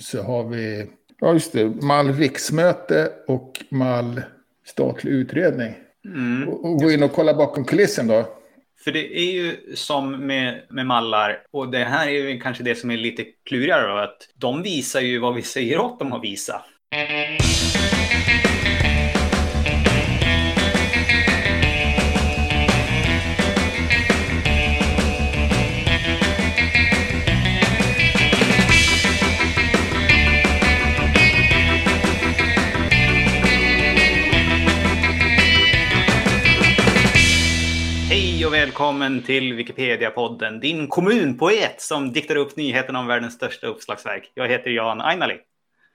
så har vi, ja just det, mall riksmöte och mall statlig utredning. Mm. Och, gå in och kolla bakom kulissen då. För det är ju som med, med mallar, och det här är ju kanske det som är lite klurigare då, att de visar ju vad vi säger åt dem att visa. Hej välkommen till Wikipedia-podden, din kommunpoet som diktar upp nyheterna om världens största uppslagsverk. Jag heter Jan Ainali.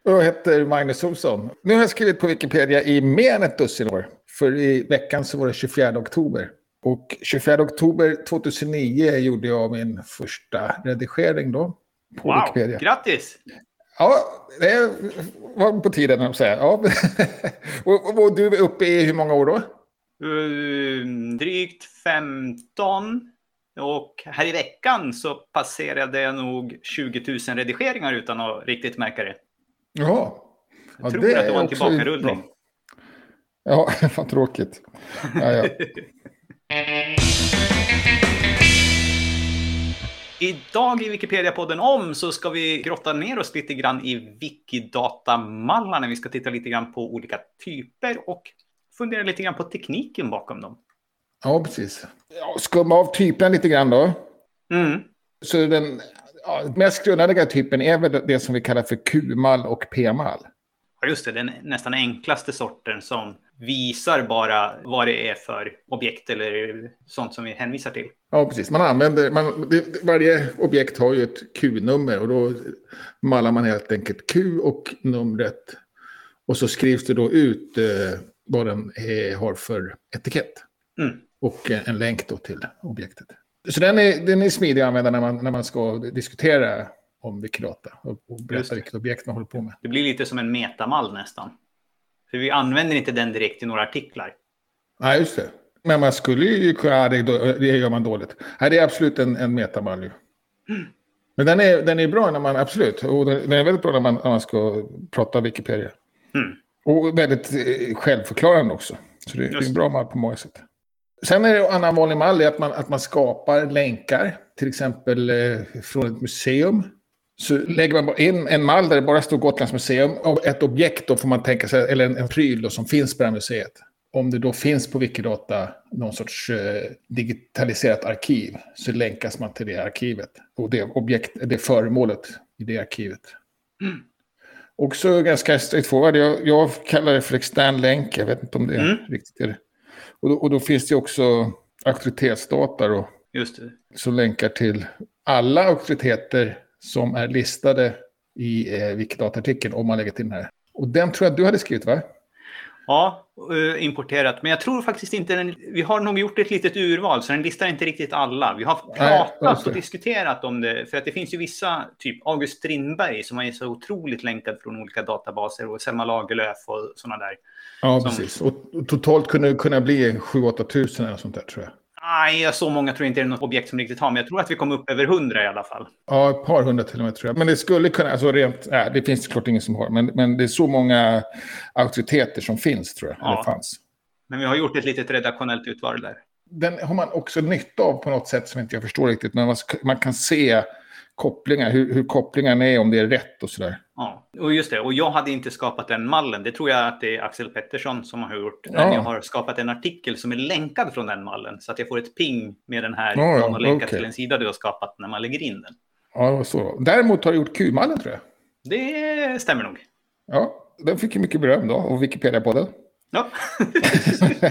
Och Jag heter Magnus Olsson. Nu har jag skrivit på Wikipedia i mer än ett dussin år. För i veckan så var det 24 oktober. Och 24 oktober 2009 gjorde jag min första redigering då. På Wow, Wikipedia. grattis! Ja, det var på tiden att säga. Ja. och, och, och du är uppe i hur många år då? Uh, drygt 15. Och här i veckan så passerade jag nog 20 000 redigeringar utan att riktigt märka det. Jaha. Jag tror att det var en tillbakarullning. bra. Ja, vad tråkigt. Ja, ja. Idag i Wikipedia-podden om så ska vi grotta ner oss lite grann i Wikidata-mallarna. Vi ska titta lite grann på olika typer och fundera lite grann på tekniken bakom dem. ja precis. Ja, skumma av typen lite grann då. Mm. Så den ja, mest grundläggande typen är väl det som vi kallar för Q-mall och P-mall. Ja, just det. Den nästan enklaste sorten som visar bara vad det är för objekt eller sånt som vi hänvisar till. Ja, precis. Man använder, man, det, varje objekt har ju ett Q-nummer och då mallar man helt enkelt Q och numret. Och så skrivs det då ut eh, vad den är, har för etikett. Mm. Och eh, en länk då till objektet. Så den är, den är smidig att använda när man, när man ska diskutera om Wikidata och, berätta vilket objekt man håller på med. Det blir lite som en metamall nästan. För vi använder inte den direkt i några artiklar. Nej, just det. Men man skulle ju kunna, det, det gör man dåligt. Nej, det är absolut en, en metamall ju. Men den är, den är bra när man, absolut. Och den, den är väldigt bra när man, när man ska prata Wikipedia. Mm. Och väldigt eh, självförklarande också. Så det, är en bra mall på många sätt. Sen är det en annan vanlig mall att man, att man skapar länkar. Till exempel eh, från ett museum. Så lägger man in en mall där det bara står Gotlands museum. Och ett objekt då får man tänka sig, eller en, en pryl då, som finns på det här museet. Om det då finns på Wikidata någon sorts eh, digitaliserat arkiv så länkas man till det arkivet. Och det, objekt, det föremålet i det arkivet. Också ganska straightforward. Jag, jag kallar det för extern länk. Jag vet inte om det Mm. riktigt är det. Och då, och då finns det också auktoritetsdata då, Just det. som länkar till alla auktoriteter som är listade i eh, Wikidata-artikeln om man lägger till den här. Och den tror jag att du hade skrivit va? Ja, eh, importerat. Men jag tror faktiskt inte den... Vi har nog gjort ett litet urval, så den listar inte riktigt alla. Vi har Nej, pratat det. och diskuterat om det. För att det finns ju vissa, typ August Strindberg, som är så otroligt länkad från olika databaser. Och Selma Lagerlöf och sådana där. Ja, Som- precis. Och totalt kunde det kunna bli 7-8 tusen eller sånt där tror jag. Nej, så många tror jag inte det är något objekt som riktigt har. Men jag tror att vi kom upp över hundra i alla fall. Ja, ett par hundra till och med tror jag. Men det skulle kunna, alltså rent, nej, det finns såklart ingen som har, men, men det är så många auktoriteter som finns tror jag, Ja. eller fanns. Men vi har gjort ett litet redaktionellt utval där. Den har man också nytta av på något sätt som inte jag förstår riktigt, men man, man kan se kopplingar, hur, hur kopplingarna är, om det är rätt och sådär. Ja, och just det. Och jag hade inte skapat den mallen. Det tror jag att det är Axel Pettersson som har gjort. Ja. Jag har skapat en artikel som är länkad från den mallen. Så att jag får ett ping med den här. Ja, ja, någon har länkat okej. till en sida du har skapat när man lägger in den. Ja, så. Däremot har du gjort Q-mallen tror jag. Det stämmer nog. Ja, den fick ju mycket beröm då, av Wikipedia-podden. Ja.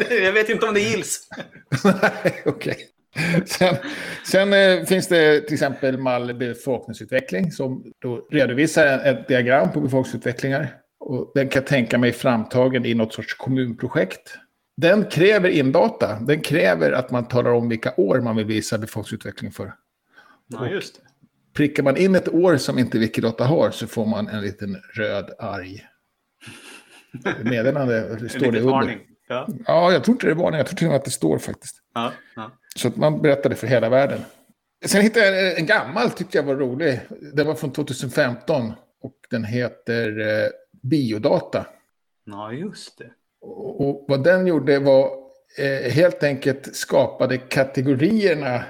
jag vet inte om det gills. Nej, okej. Sen, sen eh, finns det till exempel mall befolkningsutveckling som då redovisar ett diagram på befolkningsutvecklingar. Och den kan tänka mig framtagen i något sorts kommunprojekt. Den kräver indata. Den kräver att man talar om vilka år man vill visa befolkningsutveckling för. Ja, just det. Prickar man in ett år som inte Wikidata har så får man en liten röd arg meddelande. Det står det under. varning. Ja, Ja, jag tror inte det är varning. Jag tror till och med att det står faktiskt. ja, ja. Så att man berättade för hela världen. Sen hittade jag en gammal, tyckte jag var rolig. Den var från 2015. och den heter eh, Biodata. Ja, just det. Och, och vad den gjorde var eh, helt enkelt skapade kategorierna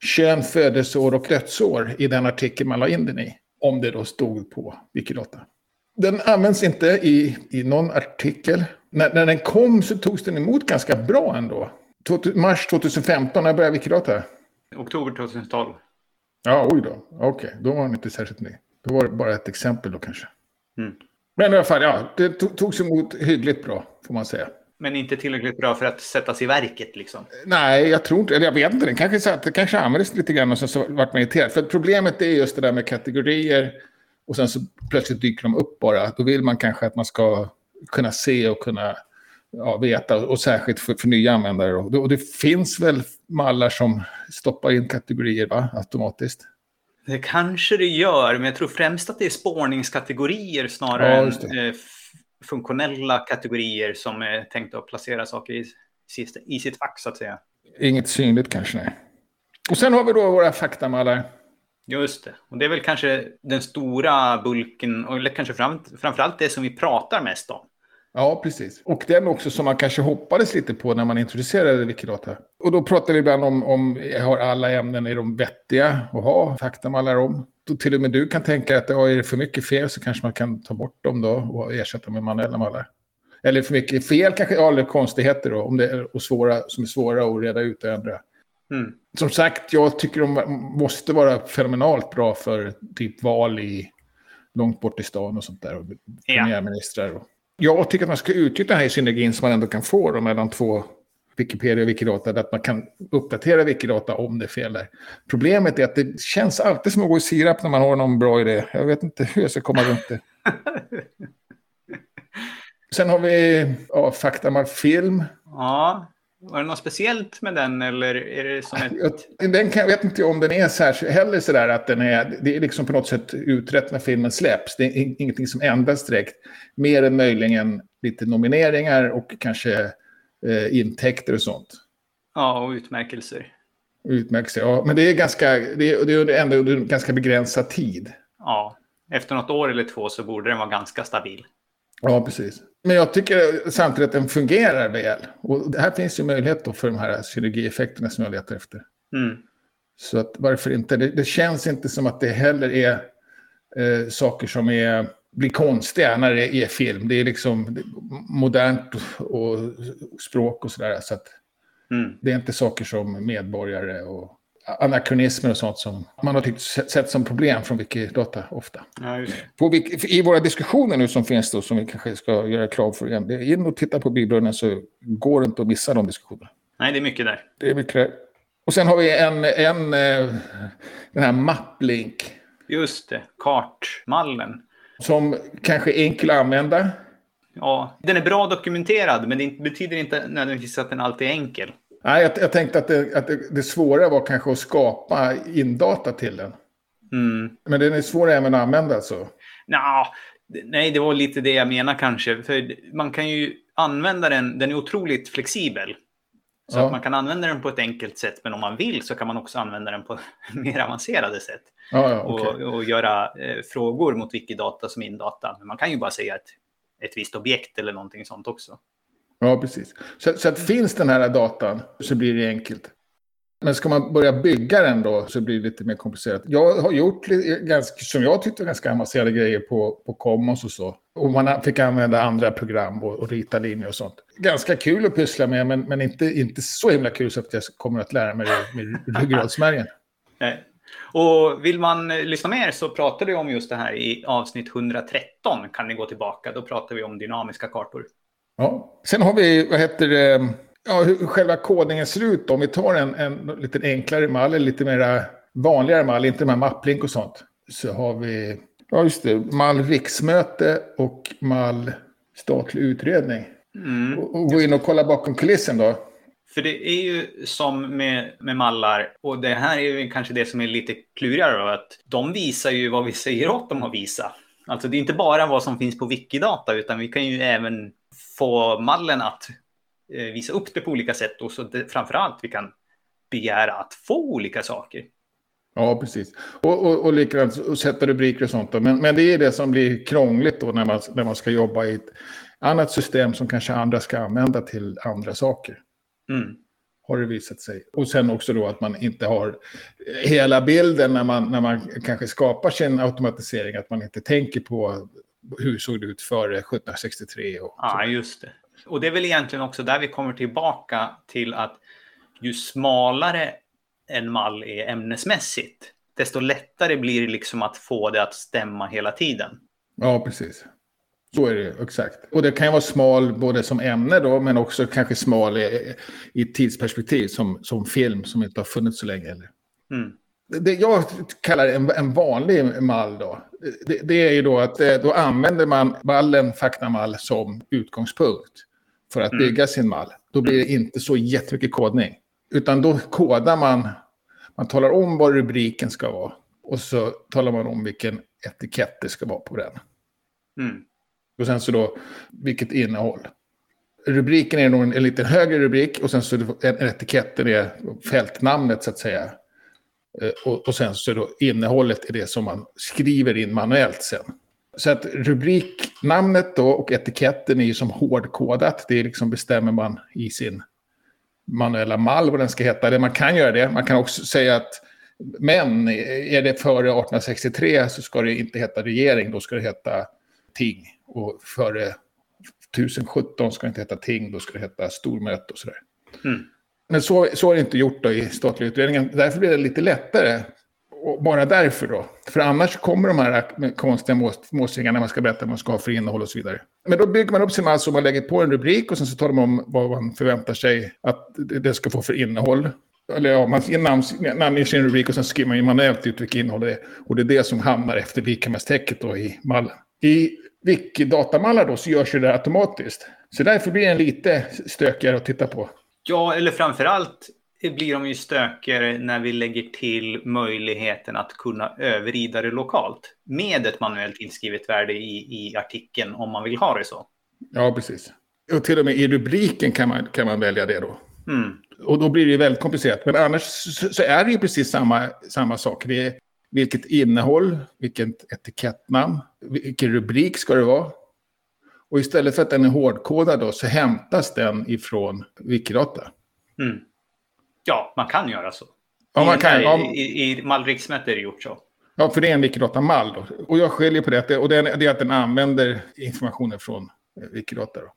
kön, födelseår och dödsår i den artikel man la in den i. Om det då stod på Wikidata. Den används inte i, i någon artikel. När, när den kom så togs den emot ganska bra ändå. Mars 2015, när började Wikidata? Oktober 2012. Ja, oj då. Okej, okay. då var den inte särskilt ny. Då var det bara ett exempel då kanske. Mm. Men i alla fall, ja, det togs emot hyggligt bra, får man säga. Men inte tillräckligt bra för att sättas i verket liksom? Nej, jag tror inte, eller jag vet inte, den kanske, satt, det kanske användes lite grann och sen så vart man irriterad. För problemet är just det där med kategorier och sen så plötsligt dyker de upp bara. Då vill man kanske att man ska kunna se och kunna ja, veta, och särskilt för, för nya användare. Och det, och det finns väl mallar som stoppar in kategorier va? automatiskt. Det kanske det gör, men jag tror främst att det är spårningskategorier snarare ja, än eh, funktionella kategorier som är tänkta att placera saker i, i sitt fack så att säga. Inget synligt kanske, nej. Och sen har vi då våra faktamallar. Just det. Och det är väl kanske den stora bulken, och kanske fram, framförallt det som vi pratar mest om. Ja, precis. Och den också som man kanske hoppades lite på när man introducerade Wikidata. Och då pratar vi ibland om, om har alla ämnen, är de vettiga att ha faktamallar om? Då till och med du kan tänka att ja, är det för mycket fel så kanske man kan ta bort dem då och ersätta med manuella mallar. Eller för mycket fel kanske, ja, eller konstigheter då, om det är och svåra, som är svåra att reda ut och ändra. Mm. Som sagt, jag tycker de måste vara fenomenalt bra för typ val i långt bort i stan och sånt där. Och premiärministrar. Och jag tycker att man ska utnyttja den här synergin som man ändå kan få då, mellan två Wikipedia och Wikidata, att man kan uppdatera Wikidata om det är fel där. Problemet är att det känns alltid som att gå i sirap när man har någon bra idé. Jag vet inte hur jag ska komma runt det. Sen har vi ja, Faktamal Film. Ja, var det något speciellt med den eller är det som ett... Den kan, jag vet inte om den är särskilt, heller sådär att den är, det är liksom på något sätt utrett när filmen släpps. Det är ingenting som ändras direkt. Mer än möjligen lite nomineringar och kanske eh, intäkter och sånt. Ja, och utmärkelser. Utmärkelser, ja. Men det är, ganska, det är, det är ändå under ganska begränsad tid. Ja, efter något år eller två så borde den vara ganska stabil. Ja, precis. Men jag tycker samtidigt att den fungerar väl. Och här finns ju möjlighet då för de här synergieffekterna som jag letar efter. Mm. Så att varför inte? Det, det, känns inte som att det heller är eh, saker som är, blir konstiga när det är film. Det är liksom modernt och, och språk och sådär. Så att mm. det är inte saker som medborgare och anakronismer och sånt som man har tyckt sett som problem från Wikidata ofta. Ja, på, I våra diskussioner nu som finns då, som vi kanske ska göra krav för igen, in och titta på bibeln så går det inte att missa de diskussionerna. Nej, det är mycket där. Det är mycket där. Och sen har vi en, en eh, den här mapplink. Just det, kartmallen. Som kanske är enkel att använda. Ja, den är bra dokumenterad, men det betyder inte nödvändigtvis att den alltid är enkel. Nej, jag, jag tänkte att, det, att det, det svåra var kanske att skapa indata till den. Mm. Men den är svår även att använda alltså? Nå, nej, det var lite det jag menar kanske. För man kan ju använda den, den är otroligt flexibel. Så ja. att man kan använda den på ett enkelt sätt, men om man vill så kan man också använda den på mer avancerade sätt. Ja, ja, okay. och, och, göra eh, frågor mot Wikidata som indata. Men man kan ju bara säga ett, ett visst objekt eller någonting sånt också. Ja, precis. Så, så att finns den här datan så blir det enkelt. Men ska man börja bygga den då så blir det lite mer komplicerat. Jag har gjort ganska, som jag tyckte ganska avancerade grejer på, på Commons och så. Och man fick använda andra program och, och rita linjer och sånt. Ganska kul att pyssla med, men, men inte, inte så himla kul så att jag kommer att lära mig det med ryggradsmärgen. Eh, och vill man lyssna mer så pratade vi om just det här i avsnitt 113. Kan ni gå tillbaka, då pratar vi om dynamiska kartor. Ja. Sen har vi, vad heter det, ja, hur själva kodningen ser ut. Om vi tar en, en lite enklare mall, eller lite mer vanligare mall, inte med mapplink och sånt. Så har vi, ja just det, mall riksmöte och mall statlig utredning. Mm. Och, och gå in och kolla bakom kulissen då. För det är ju som med, med mallar, och det här är ju kanske det som är lite klurigare, då, att de visar ju vad vi säger åt dem att visa. Alltså det är inte bara vad som finns på Wikidata, utan vi kan ju även få mallen att eh, visa upp det på olika sätt och så det, framförallt vi kan begära att få olika saker. Ja, precis. Och, och, och likadant och sätta rubriker och sånt. Då. Men, men det är det som blir krångligt då när man, när man ska jobba i ett annat system som kanske andra ska använda till andra saker. Mm. Har det visat sig. Och sen också då att man inte har hela bilden när man, när man kanske skapar sin automatisering. Att man inte tänker på hur såg det ut före 1763. Och ja, just det. Och det är väl egentligen också där vi kommer tillbaka till att ju smalare en mall är ämnesmässigt, desto lättare blir det liksom att få det att stämma hela tiden. Ja, precis. Så är det exakt. Och det kan ju vara smal både som ämne då, men också kanske smal i, i tidsperspektiv som, som film som inte har funnits så länge. Eller? Mm. Det jag kallar en, en vanlig mall då, det, det, är ju då att eh, då använder man mallen, faktamall, som utgångspunkt för att mm. bygga sin mall. Då blir det inte så jättemycket kodning. Utan då kodar man, man talar om vad rubriken ska vara. Och så talar man om vilken etikett det ska vara på den. Mm. Och sen så då vilket innehåll. Rubriken är nog en, en lite högre rubrik och sen så är etiketten är fältnamnet så att säga. Eh, och, och sen så då innehållet är det som man skriver in manuellt sen. Så att rubriknamnet då och etiketten är ju som hårdkodat. Det liksom bestämmer man i sin manuella mall vad den ska heta. Man kan göra det. Man kan också säga att men är det före 1863 så ska det inte heta regering. Då ska det heta ting. Och före 1017 ska det inte heta ting. Då ska det heta stormöte och sådär. Mm. Men så, så är det inte gjort då i statliga utredningen. Därför blir det lite lättare. Och bara därför då. För annars kommer de här konstiga målstringarna när man ska berätta vad man ska ha för innehåll och så vidare. Men då bygger man upp sin mall så man lägger på en rubrik och sen så talar man om vad man förväntar sig att det ska få för innehåll. Eller ja, man namnger sin rubrik och sen skriver man manuellt ut vilket innehåll det är. Och det är det som hamnar efter vikamässtäcket då i mallen. I Wikidatamallar då så görs det automatiskt. Så därför blir den lite stökigare att titta på. Ja, eller framför allt blir de ju stökigare när vi lägger till möjligheten att kunna överrida det lokalt med ett manuellt inskrivet värde i, i artikeln om man vill ha det så. Ja, precis. Och till och med i rubriken kan man, kan man välja det då. Mm. Och då blir det väldigt komplicerat. Men annars så, så, är det ju precis samma, samma sak. Det är vilket innehåll, vilket etikettnamn, vilken rubrik ska det vara. Och istället för att den är hårdkodad då, så hämtas den ifrån Wikidata. Mm. Ja, man kan göra så. Ja, man kan. I, i, i mallriksmätt är det gjort så. Ja, för det är en Wikidata-mall. Och jag skiljer på det. Och det är, det är att den använder informationen från Wikidata. Då.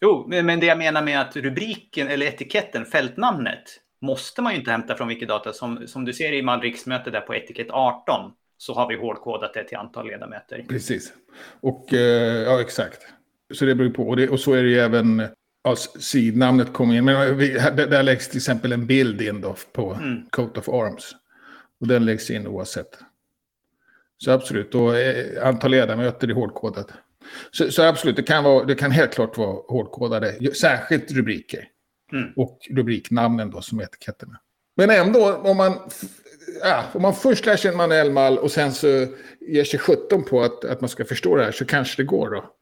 Jo, men det jag menar med att rubriken eller etiketten, fältnamnet, måste man ju inte hämta från Wikidata. Som, som du ser i mallriksmötet där på etikett 18 så har vi hårdkodat det till antal ledamöter. Precis. Och eh, ja, exakt. Så det beror på. Och, det, och så är det ju även ja, sidnamnet kommer in. Men vi, där, där läggs till exempel en bild in då på mm. Coat of Arms. Och den läggs in oavsett. Så absolut, och eh, antal ledamöter är hårdkodat. Så, så, absolut, det kan, vara, det kan helt klart vara hårdkodade, särskilt rubriker. Mm. Och rubriknamnen då som etiketterna. Men ändå, om man, ja, om man först lär sig en manuell mall och sen så ger sig 17 på att, att man ska förstå det här så kanske det går då.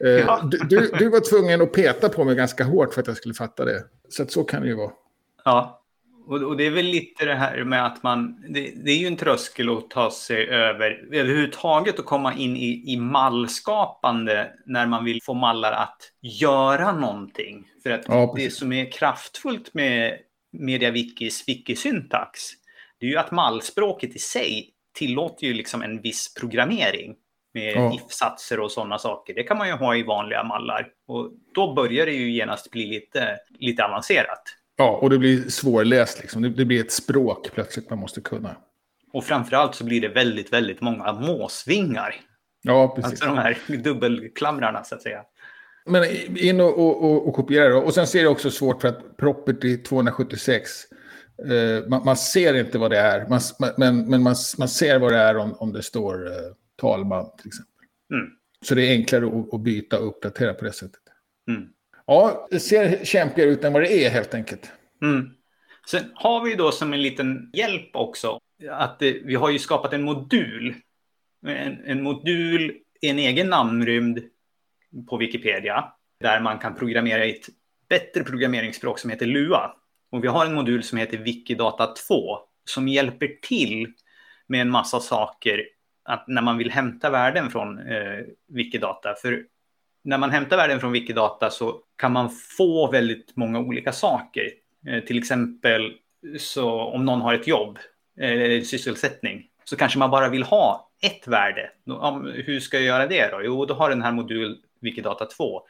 Eh, ja. du, du, du, var tvungen att peta på mig ganska hårt för att jag skulle fatta det. Så att så kan det ju vara. Ja, och, och det är väl lite det här med att man... Det, det, är ju en tröskel att ta sig över överhuvudtaget att komma in i, i mallskapande när man vill få mallar att göra någonting. För att ja, det som är kraftfullt med MediaWikis wikisyntax det är ju att mallspråket i sig tillåter ju liksom en viss programmering med ja. if-satser och sådana saker. Det kan man ju ha i vanliga mallar. Och då börjar det ju genast bli lite, lite avancerat. Ja, och det blir svårläst. Liksom. Det, det blir ett språk plötsligt man måste kunna. Och framförallt så blir det väldigt, väldigt många måsvingar. Ja, precis. Alltså de här dubbelklamrarna så att säga. Men in och, och, och kopiera då. Och sen ser det också svårt för att property 276, eh, man, man, ser inte vad det är. Man, men men man, man ser vad det är om, om det står eh, talman till exempel. Mm. Så det är enklare att, att byta och uppdatera på det sättet. Mm. Ja, det ser kämpigare ut än vad det är helt enkelt. Mm. Sen har vi då som en liten hjälp också att det, vi har ju skapat en modul. En, en modul, en egen namnrymd på Wikipedia där man kan programmera i ett bättre programmeringsspråk som heter Lua. Och vi har en modul som heter Wikidata 2 som hjälper till med en massa saker att när man vill hämta värden från eh, Wikidata. För när man hämtar värden från Wikidata så kan man få väldigt många olika saker. Eh, till exempel så om någon har ett jobb eller eh, sysselsättning så kanske man bara vill ha ett värde. Hur ska jag göra det då? Jo, då har den här modul Wikidata 2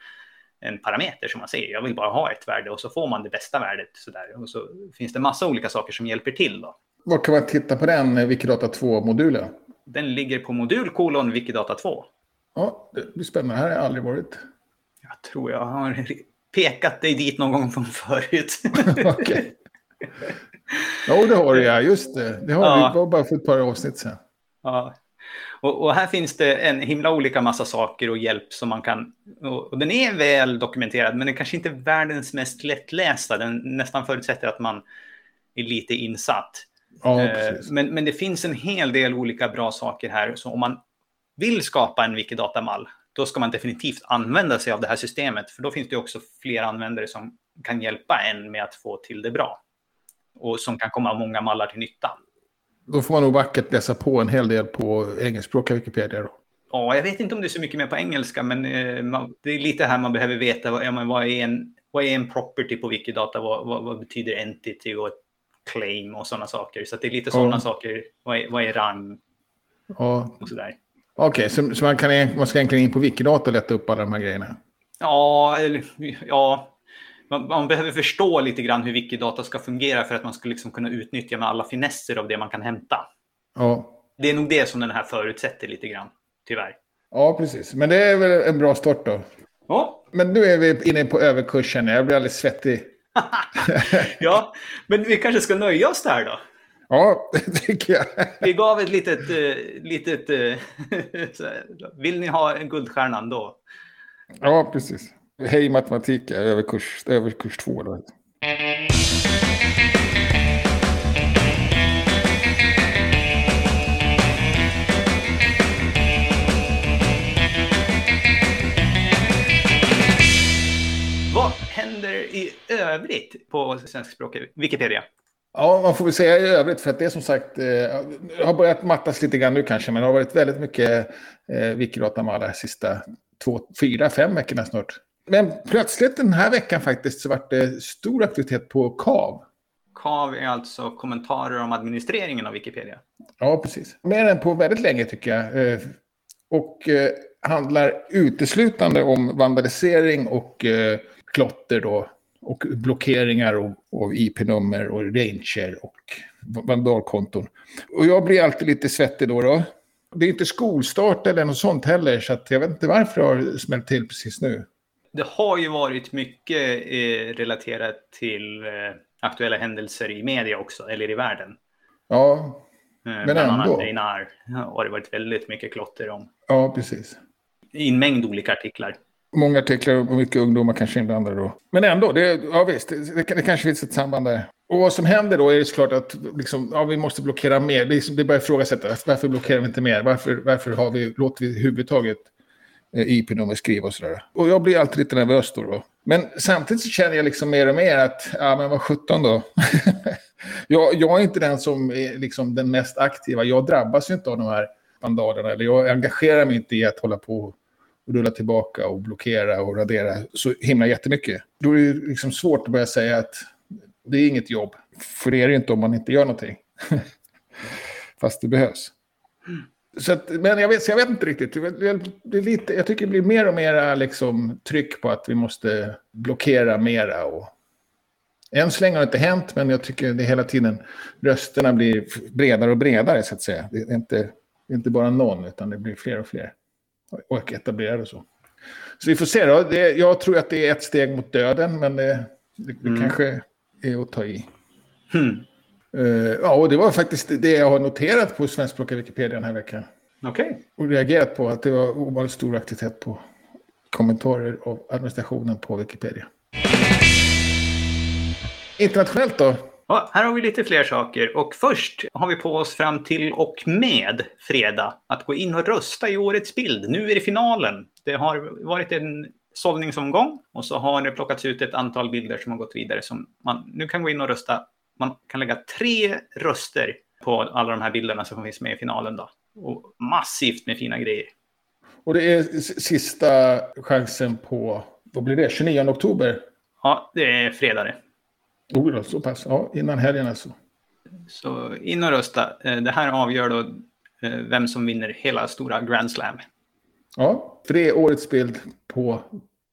en parameter som man säger. Jag vill bara ha ett värde och så får man det bästa värdet. Så där. Och så finns det massa olika saker som hjälper till. Då. Var kan man titta på den Wikidata 2-modulen? Den ligger på modul kolon Wikidata 2. Ja, det blir spännande. Här har jag aldrig varit. Jag tror jag har pekat dig dit någon gång från förut. Okej. Jo, det har du ja. Just det. Det har ja. vi bara för ett par avsnitt sedan. Ja. Och, och, här finns det en himla olika massa saker och hjälp som man kan... Och, och den är väl dokumenterad, men den kanske inte är världens mest lättlästa. Den nästan förutsätter att man är lite insatt. Ja, eh, men, men det finns en hel del olika bra saker här. Så om man vill skapa en Wikidata-mall, då ska man definitivt använda sig av det här systemet. För då finns det också fler användare som kan hjälpa en med att få till det bra. Och som kan komma många mallar till nytta. Då får man nog vackert läsa på en hel del på engelskspråkiga Wikipedia då. Ja, jag vet inte om det är så mycket mer på engelska, men eh, det är lite här man behöver veta vad, är, en, vad är en property på Wikidata? Vad, vad, vad betyder entity och claim och sådana saker? Så det är lite sådana ja. saker. Vad är, vad är rang? Ja. Och sådär. Okej, okay, så, så, man, kan, man ska egentligen in på Wikidata och leta upp alla de här grejerna? Ja, eller, ja man, man, behöver förstå lite grann hur Wikidata ska fungera för att man ska liksom kunna utnyttja med alla finesser av det man kan hämta. Ja. Det är nog det som den här förutsätter lite grann, tyvärr. Ja, precis. Men det är väl en bra start då. Ja. Men nu är vi inne på överkursen. Jag blir alldeles svettig. ja, men vi kanske ska nöja oss där då. Ja, det tycker jag. vi gav ett litet... Uh, litet uh, vill ni ha en guldstjärnan då? Ja, precis. Hej matematik, överkurs, överkurs 2. Då. Vad händer i övrigt på svenskspråkig Wikipedia? Ja, man får väl säga i övrigt, för att det är som sagt, eh, har börjat mattas lite grann nu kanske, men det har varit väldigt mycket eh, Wikidata-mallar de sista två, fyra, fem veckorna snart. Men plötsligt den här veckan faktiskt så vart det stor aktivitet på KAV. KAV är alltså kommentarer om administreringen av Wikipedia. Ja, precis. Mer än på väldigt länge tycker jag. Eh, och eh, handlar uteslutande om vandalisering och eh, klotter då. Och blockeringar av IP-nummer och ranger och vandalkonton. Och jag blir alltid lite svettig då. då. Det är inte skolstart eller något sånt heller, så jag vet inte varför det har smält till precis nu det har ju varit mycket eh, relaterat till eh, aktuella händelser i media också, eller i världen. Ja, eh, men Bland ändå. annat Einar har det varit väldigt mycket klotter om. Ja, precis. I en mängd olika artiklar. Många artiklar och mycket ungdomar kanske inblandade då. Men ändå, det, ja visst, det, det, kanske finns ett samband där. Och vad som händer då är det såklart att liksom, ja, vi måste blockera mer. Det, det börjar ifrågasättas. Varför blockerar vi inte mer? Varför, varför har vi, låter vi överhuvudtaget Eh, IP-nummer skriva och sådär. Och jag blir alltid lite nervös då. då. Men samtidigt så känner jag liksom mer och mer att, ja men vad sjutton då. jag, jag är inte den som är liksom den mest aktiva. Jag drabbas ju inte av de här vandalerna. Eller jag engagerar mig inte i att hålla på och rulla tillbaka och blockera och radera så himla jättemycket. Då är det liksom svårt att börja säga att det är inget jobb. För det är det inte om man inte gör någonting. Fast det behövs. Så att, men jag vet, jag vet inte riktigt. Det är lite, jag tycker det blir mer och mer liksom, tryck på att vi måste blockera mera. Och... Än så länge har det inte hänt, men jag tycker det hela tiden rösterna blir bredare och bredare så att säga. Det är inte, det är inte bara någon, utan det blir fler och fler. Och etablerade så. Så vi får se då. Det, jag tror att det är ett steg mot döden, men det, det, det mm. kanske är att ta i. Hmm. Uh, ja, och det var faktiskt det jag har noterat på svenskspråkiga Wikipedia den här veckan. Okej. Okay. Och reagerat på att det var ovanligt stor aktivitet på kommentarer av administrationen på Wikipedia. Internationellt då? Ja, här har vi lite fler saker. Och först har vi på oss fram till och med fredag att gå in och rösta i årets bild. Nu är det finalen. Det har varit en sållningsomgång och så har det plockats ut ett antal bilder som har gått vidare som man nu kan gå in och rösta man kan lägga tre röster på alla de här bilderna som finns med i finalen. Då. Och massivt med fina grejer. Och det är sista chansen på, vad blir det, 29 oktober? Ja, det är fredag det. Oh, så pass. Ja, innan helgen alltså. Så in och rösta. Eh, det här avgör då eh, vem som vinner hela stora Grand Slam. Ja, för det är årets bild på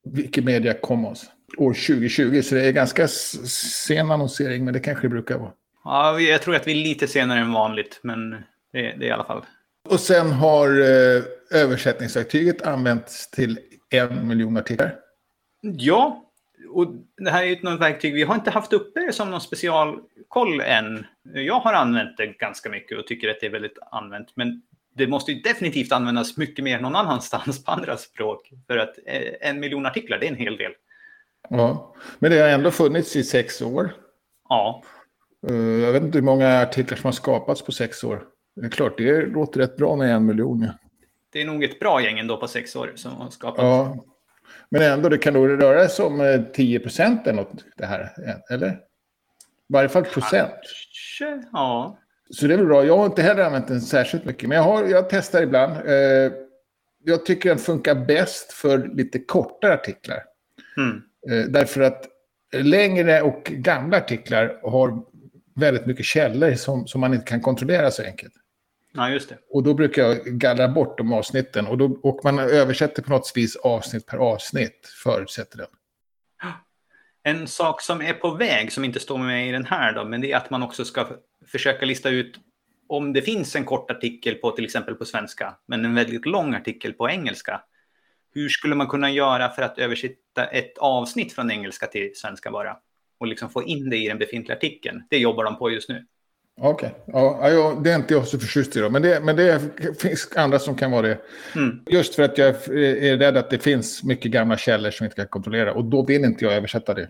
Wikimedia Commons år 2020. Så det är ganska sen annonsering, men det kanske det brukar vara. Ja, jag tror att vi är lite senare än vanligt, men det, det är i alla fall. Och sen har eh, översättningsverktyget använts till en miljon artiklar. Ja, och det här är ett något verktyg vi har inte haft uppe som någon specialkoll än. Jag har använt det ganska mycket och tycker att det är väldigt använt. Men det måste ju definitivt användas mycket mer någon annanstans på andra språk. För att eh, en miljon artiklar, det är en hel del. Ja, men det har ändå funnits i sex år. Ja. Eh, jag vet inte hur många artiklar som har skapats på sex år. Det är klart, det låter rätt bra med en miljon. Ja. Det är nog ett bra gäng ändå på sex år som har skapats. Ja, men ändå, det kan nog röra sig om 10 eh, procent eller något det här, eller? I varje fall procent. Kanske, ja. Så det är väl bra. Jag har inte heller använt den särskilt mycket, men jag, har, jag testar ibland. Eh, jag tycker den funkar bäst för lite kortare artiklar. Mm. Eh, därför att längre och gamla artiklar har väldigt mycket källor som, som man inte kan kontrollera så enkelt. Ja, just det. Och då brukar jag gallra bort de avsnitten. Och, då, och man översätter på något vis avsnitt per avsnitt, förutsätter den. En sak som är på väg, som inte står med i den här, då, men det är att man också ska försöka lista ut om det finns en kort artikel på till exempel på svenska, men en väldigt lång artikel på engelska. Hur skulle man kunna göra för att översätta ett avsnitt från engelska till svenska bara? Och liksom få in det i den befintliga artikeln. Det jobbar de på just nu. Okej, okay. ja, det är inte jag så förtjust i då. Men, det, men det finns andra som kan vara det. Mm. Just för att jag är rädd att det finns mycket gamla källor som inte kan kontrollera. Och då vill inte jag översätta det.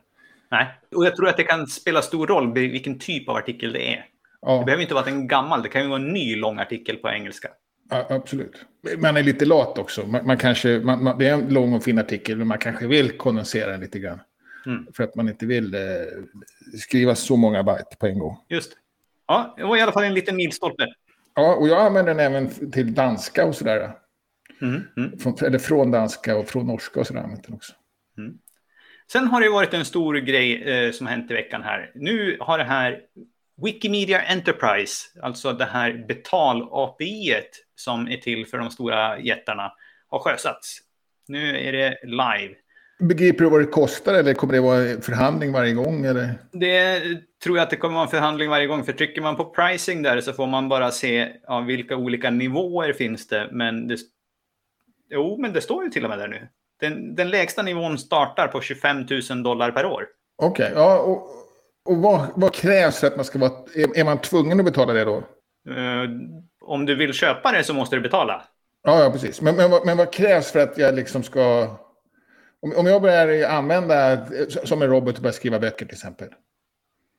Nej, och jag tror att det kan spela stor roll vilken typ av artikel det är. Ja. Det behöver inte vara en gammal, det kan ju vara en ny lång artikel på engelska. Ja, absolut. Man är lite lat också. Man, man kanske, man, man, det är en lång och fin artikel, men man kanske vill kondensera den lite grann. Mm. För att man inte vill eh, skriva så många byte på en gång. Just Ja, det var i alla fall en liten milstolpe. Ja, och jag använder den även till danska och sådär. Mm, mm. Från, eller från danska och från norska och sådär. Också. Mm. Sen har det varit en stor grej eh, som hänt i veckan här. Nu har det här Wikimedia Enterprise, alltså det här betal-API som är till för de stora jättarna, har sjösatts. Nu är det live. Begriper du vad det kostar eller kommer det vara förhandling varje gång? Eller? Det tror jag att det kommer vara en förhandling varje gång. För trycker man på pricing där så får man bara se ja, vilka olika nivåer finns det. Men det, jo, men det står ju till och med där nu. Den, den lägsta nivån startar på 25 000 dollar per år. Okej, okay, ja, och, och vad, vad, krävs för att man ska vara... Är, är man tvungen att betala det då? Uh, om du vill köpa det så måste du betala. Ja, ja precis. Men, men, men vad krävs för att jag liksom ska om, om jag börjar använda, som en robot, och börjar skriva böcker till exempel.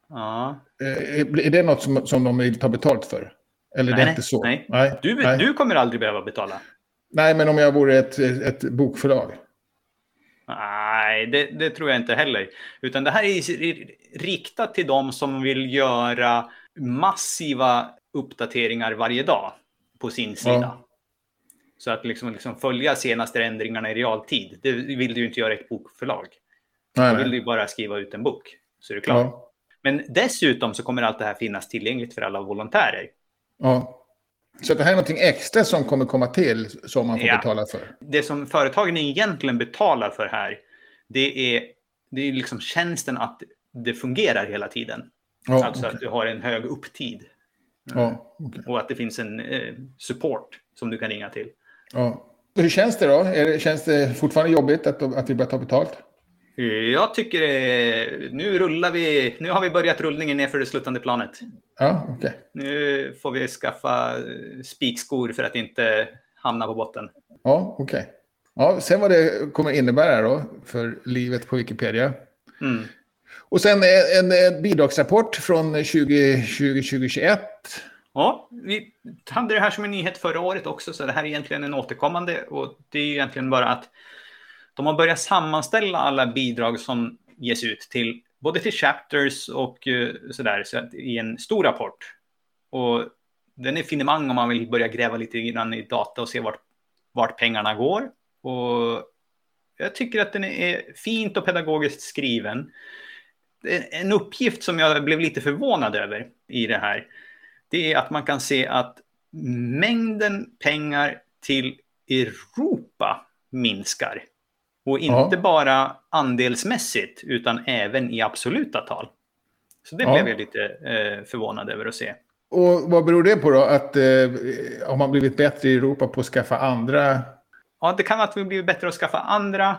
Ja. Eh, är det något som, som de vill ta betalt för? Eller nej, det är inte så? Nej, nej. Du, nej. du kommer aldrig behöva betala. Nej, men om jag vore ett, ett bokförlag? Nej, det, det, tror jag inte heller. Utan det här är riktat till dem som vill göra massiva uppdateringar varje dag på sin sida. Ja. Så att liksom, liksom följa senaste ändringarna i realtid, det vill du ju inte göra i ett bokförlag. Nej, Då vill du ju bara skriva ut en bok, så är det klart. Ja. Men dessutom så kommer allt det här finnas tillgängligt för alla volontärer. Ja. Så det här är någonting extra som kommer komma till som man får ja. betala för? Det som företagen egentligen betalar för här, det är, det är liksom tjänsten att det fungerar hela tiden. Ja, alltså okay. att du har en hög upptid. Ja, okay. Och att det finns en eh, support som du kan ringa till. Ja. Hur känns det då? Det, känns det fortfarande jobbigt att, att vi börjar ta betalt? Jag tycker det, nu rullar vi. Nu har vi börjat rullningen ner för det sluttande planet. Ja, okay. Nu får vi skaffa spikskor för att inte hamna på botten. Ja, okej. Okay. Ja, sen vad det kommer innebära då för livet på Wikipedia. Mm. Och sen en, en bidragsrapport från 2020-2021 Ja, vi hade det här som en nyhet förra året också, så det här är egentligen en återkommande och det är egentligen bara att de har börjat sammanställa alla bidrag som ges ut till både till chapters och eh, sådär så att, i en stor rapport. Och den är finemang om man vill börja gräva lite grann i data och se vart, vart pengarna går. Och jag tycker att den är fint och pedagogiskt skriven. En uppgift som jag blev lite förvånad över i det här, det är att man kan se att mängden pengar till Europa minskar. Och inte ja. bara andelsmässigt, utan även i absoluta tal. Så det ja. blev jag lite eh, förvånad över att se. Och vad beror det på då? Att eh, har man blivit bättre i Europa på att skaffa andra? Ja, det kan att vi blivit bättre att skaffa andra.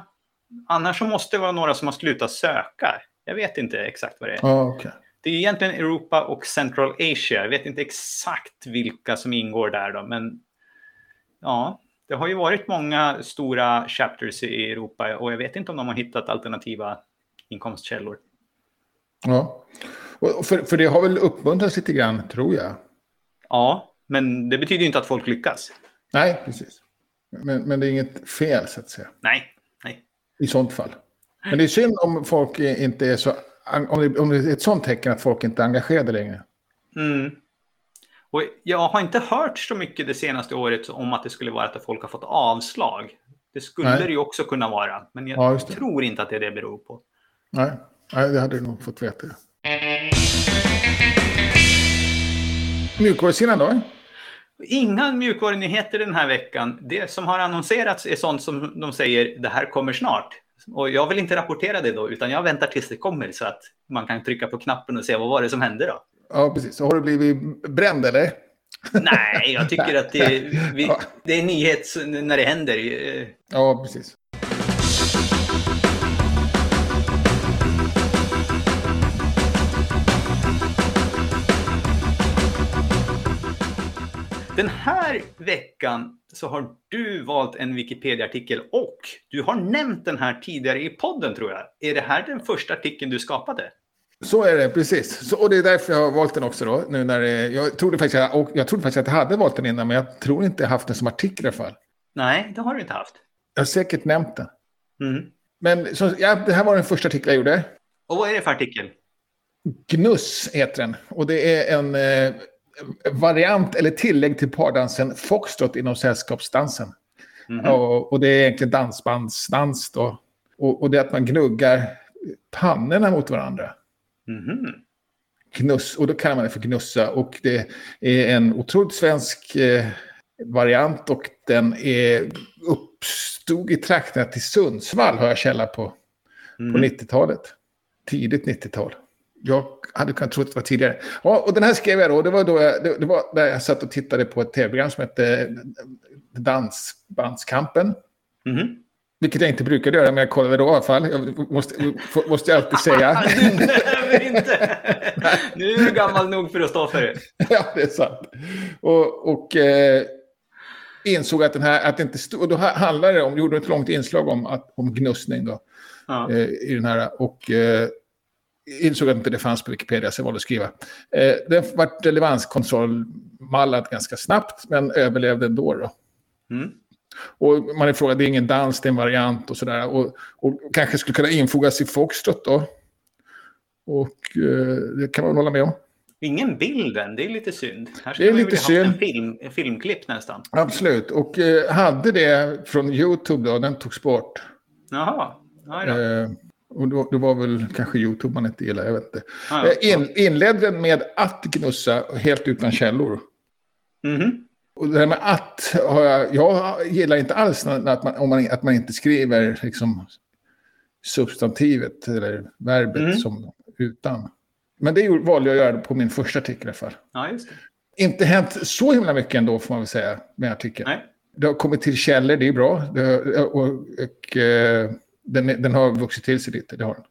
Annars så måste det vara några som har slutat söka. Jag vet inte exakt vad det är. Ja, okay. Det är egentligen Europa och Central Asia. Jag vet inte exakt vilka som ingår där då, men ja, det har ju varit många stora chapters i Europa och jag vet inte om de har hittat alternativa inkomstkällor. Ja, och för, för det har väl uppmuntrats lite grann, tror jag. Ja, men det betyder ju inte att folk lyckas. Nej, precis. Men, men det är inget fel, så att säga. Nej, nej. I sånt fall. Men det är synd om folk inte är så... Om det, om det är ett sånt tecken att folk inte är engagerade längre. Mm. Och jag har inte hört så mycket det senaste året om att det skulle vara att folk har fått avslag. Det skulle Nej. det ju också kunna vara, men jag ja, tror inte att det är det beror på. Nej. Nej, det hade du nog fått veta. Mjukvarusidan då? Inga mjukvarunyheter den här veckan. Det som har annonserats är sånt som de säger, det här kommer snart. Och jag vill inte rapportera det då, utan jag väntar tills det kommer så att man kan trycka på knappen och se vad var det som hände då. Ja, precis. Så har du blivit bränd eller? Nej, jag tycker att det, vi, det är nyhet när det händer. Ja, precis. Den här veckan så har du valt en Wikipedia-artikel och du har nämnt den här tidigare i podden tror jag. Är det här den första artikeln du skapade? Så är det, precis. Så, och det är därför jag har valt den också då. Nu när det, jag, trodde faktiskt, jag, jag trodde faktiskt att jag hade valt den innan, men jag tror inte jag haft den som artikel i alla fall. Nej, det har du inte haft. Jag har säkert nämnt den. Mm. Men så, ja, det här var den första artikeln jag gjorde. Och vad är det för artikel? Gnuss heter den. Och det är en eh, variant eller tillägg till pardansen foxtrot inom sällskapsdansen. Mm och, och, det är egentligen dansbandsdans då. Och, och det är att man gnuggar pannorna mot varandra. Mm. Gnuss, och då kallar man det för gnussa. Och det är en otroligt svensk eh, variant och den är, uppstod i trakterna till Sundsvall har jag källa på. Mm. På 90-talet. Tidigt 90-tal jag hade kunnat tro att det var tidigare. Ja, och den här skrev jag då. Det var, då jag, det, det var där jag satt och tittade på ett tv-program som hette Dansbandskampen. Mm. Vilket jag inte brukade göra, men jag kollade då i alla fall. Jag måste, måste jag alltid säga. inte. Nu är du gammal nog för att stå för det. ja, det är sant. Och, och eh, insåg att den här, att det inte stod, och då handlade det om, gjorde ett långt inslag om, att, om gnussning då. Ja. Eh, I den här, och eh, insåg att inte det fanns på Wikipedia, så jag valde att skriva. Eh, det var relevanskontrollmallad ganska snabbt, men överlevde ändå. Då. Mm. Och man är frågad, det är ingen dans, det är en variant och sådär. Och, och kanske skulle kunna infogas i Foxtrot då. Och eh, det kan man hålla med om. Ingen bild än, det är lite synd. Här skulle det är lite synd. En, film, en filmklipp nästan. Absolut, och eh, hade det från YouTube då, den togs bort. Jaha, eh, och då, då, var väl kanske YouTube man inte gillade, jag vet inte. Ah, ja. In, inledde den med att gnussa helt utan källor. Mm -hmm. Och det här med att har jag, jag gillar inte alls att man, om man, att man inte skriver liksom substantivet eller verbet mm. som utan. Men det valde jag att göra på min första artikel i alla fall. Ja, just det. Inte hänt så himla mycket ändå får man väl säga med artikeln. Nej. Det har kommit till källor, det är bra. Det, och, och, och eh, den, den har vuxit till sig lite, det har den.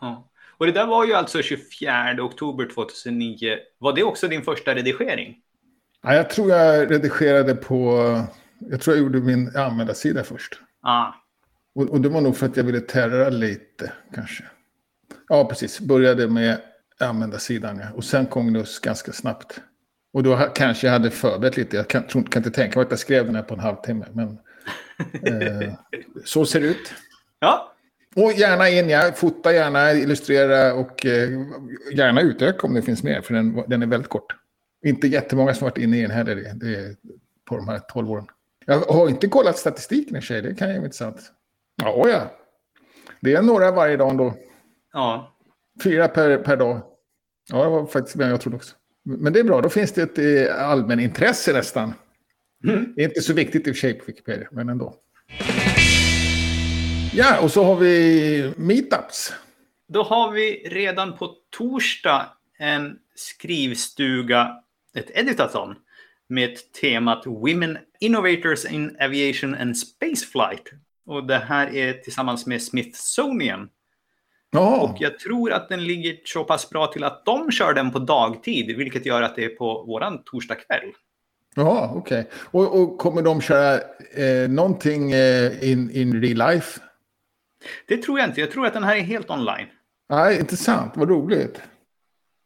Ja. Och det där var ju alltså 24 oktober 2009. Var det också din första redigering? Ja, jag tror jag redigerade på... Jag tror jag gjorde min användarsida först. Ah. Och, och det var nog för att jag ville terra lite, kanske. Ja, precis. Började med användarsidan, ja. Och sen kom Nuss ganska snabbt. Och då kanske jag hade förberett lite. Jag kan, kan inte tänka mig att jag skrev den här på en halvtimme. Men eh, så ser det ut. Ja. Och gärna in, ja. Fota gärna, illustrera och eh, gärna utöka om det finns mer. För den, den är väldigt kort. Inte jättemånga som varit inne i den heller det, det, på de här 12 åren. Jag har inte kollat statistiken i sig, det kan ju vara intressant. Ja, ja. Det är några varje dag ändå. Ja. Fyra per, per dag. Ja, det var faktiskt mer än jag trodde också. Men det är bra, då finns det ett eh, allmänintresse nästan. Mm. Det är inte så viktigt i och för sig på Wikipedia, men ändå. Ja, och så har vi meetups. Då har vi redan på torsdag en skrivstuga, ett editathon, med temat Women Innovators in Aviation and Spaceflight. Och det här är tillsammans med Smithsonian. Ja, Och jag tror att den ligger så pass bra till att de kör den på dagtid, vilket gör att det är på våran torsdagkväll. ja okej. Och, och kommer de köra eh, någonting eh, in, in real life? Det tror jag inte. Jag tror att den här är helt online. Nej, intressant. Vad roligt.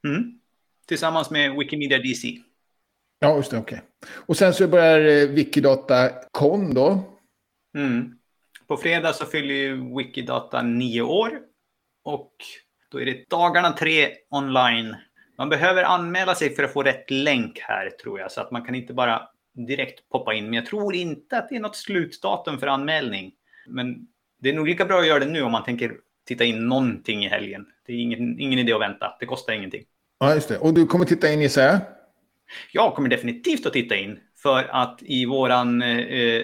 Mm. Tillsammans med Wikimedia DC. Ja, just det. Okej. Och sen så börjar eh, Wikidata Con då. Mm. På fredag så fyller ju Wikidata nio år. Och då är det dagarna tre online. Man behöver anmäla sig för att få rätt länk här tror jag. Så att man kan inte bara direkt poppa in. Men jag tror inte att det är något slutdatum för anmälning. Men det är nog lika bra att göra det nu om man tänker titta in någonting i helgen. Det är ingen, ingen idé att vänta. Det kostar ingenting. Ja, just det. Och du kommer titta in i så här? Jag kommer definitivt att titta in för att i våran eh,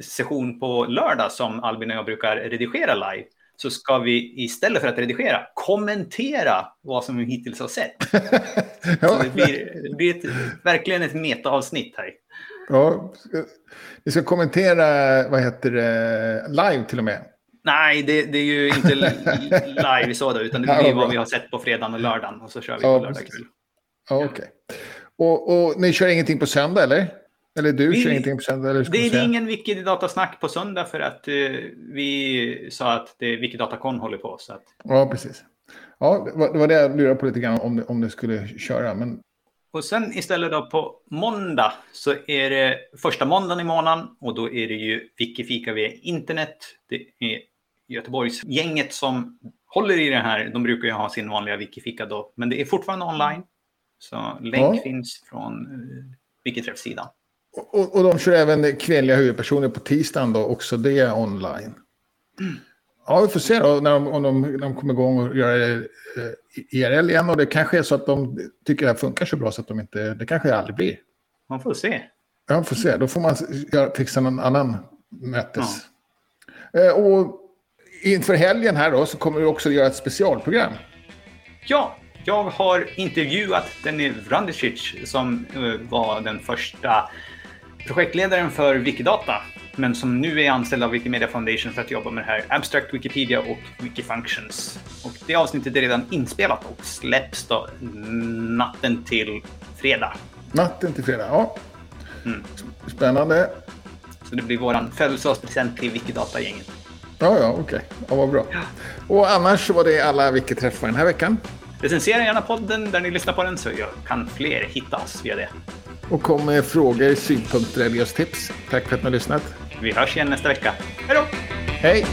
session på lördag som Albin och jag brukar redigera live så ska vi istället för att redigera kommentera vad som vi hittills har sett. Ja, det blir, det blir ett, verkligen ett metaavsnitt här. ja. Vi ska kommentera, vad heter det, live till och med. Nej, det, det är ju inte live så då, utan det Ja, blir bra. vad vi har sett på fredagen och lördagen och så kör vi Ja, på lördag precis. kväll. Ja, okej. Och, och ni kör ingenting på söndag, eller? Eller du Vi- kör ingenting på söndag? Eller ska Det är ingen Wikidata-snack på söndag för att eh, vi sa att det Wikidata-con håller på. Så att, Ja, precis. Ja, det var det, var det jag lurade på lite grann om om det skulle köra. Men och sen istället då på måndag så är det första måndagen i månaden och då är det ju Wikifika via internet. Det är Göteborgsgänget som håller i det här. De brukar ju ha sin vanliga Wikifika då, men det är fortfarande online. Så länk Ja. finns från Wikiträff-sidan. Och, och de kör även kvinnliga huvudpersoner på tisdagen då, också det är online. Ja, vi får se då när de, om de, när de kommer igång och göra det eh, IRL igen. Och det kanske är så att de tycker det här funkar så bra så att de inte, det kanske det aldrig blir. Man får se. Ja, vi får se. Då får man göra, fixa någon annan mötes. Eh, och inför helgen här då så kommer vi också göra ett specialprogram. Ja, jag har intervjuat Denny Vrandicic som eh, var den första projektledaren för Wikidata, men som nu är anställd av Wikimedia Foundation för att jobba med det här Abstract Wikipedia och Wikifunctions. Och det avsnittet är redan inspelat och släpps då natten till fredag. Natten till fredag. Ja. Mm. Spännande. Så det blir våran födelsedagspresent till Wikidata-gänget. Ja, ja, okej. Ja, vad bra. Och annars var det alla Wiki-träffar den här veckan. Recensera gärna podden där ni lyssnar på den så jag kan fler hitta oss via det. Och kom med frågor, synpunkter eller just tips. Tack för att ni har lyssnat. Vi hörs igen nästa vecka. Hej då! Hej!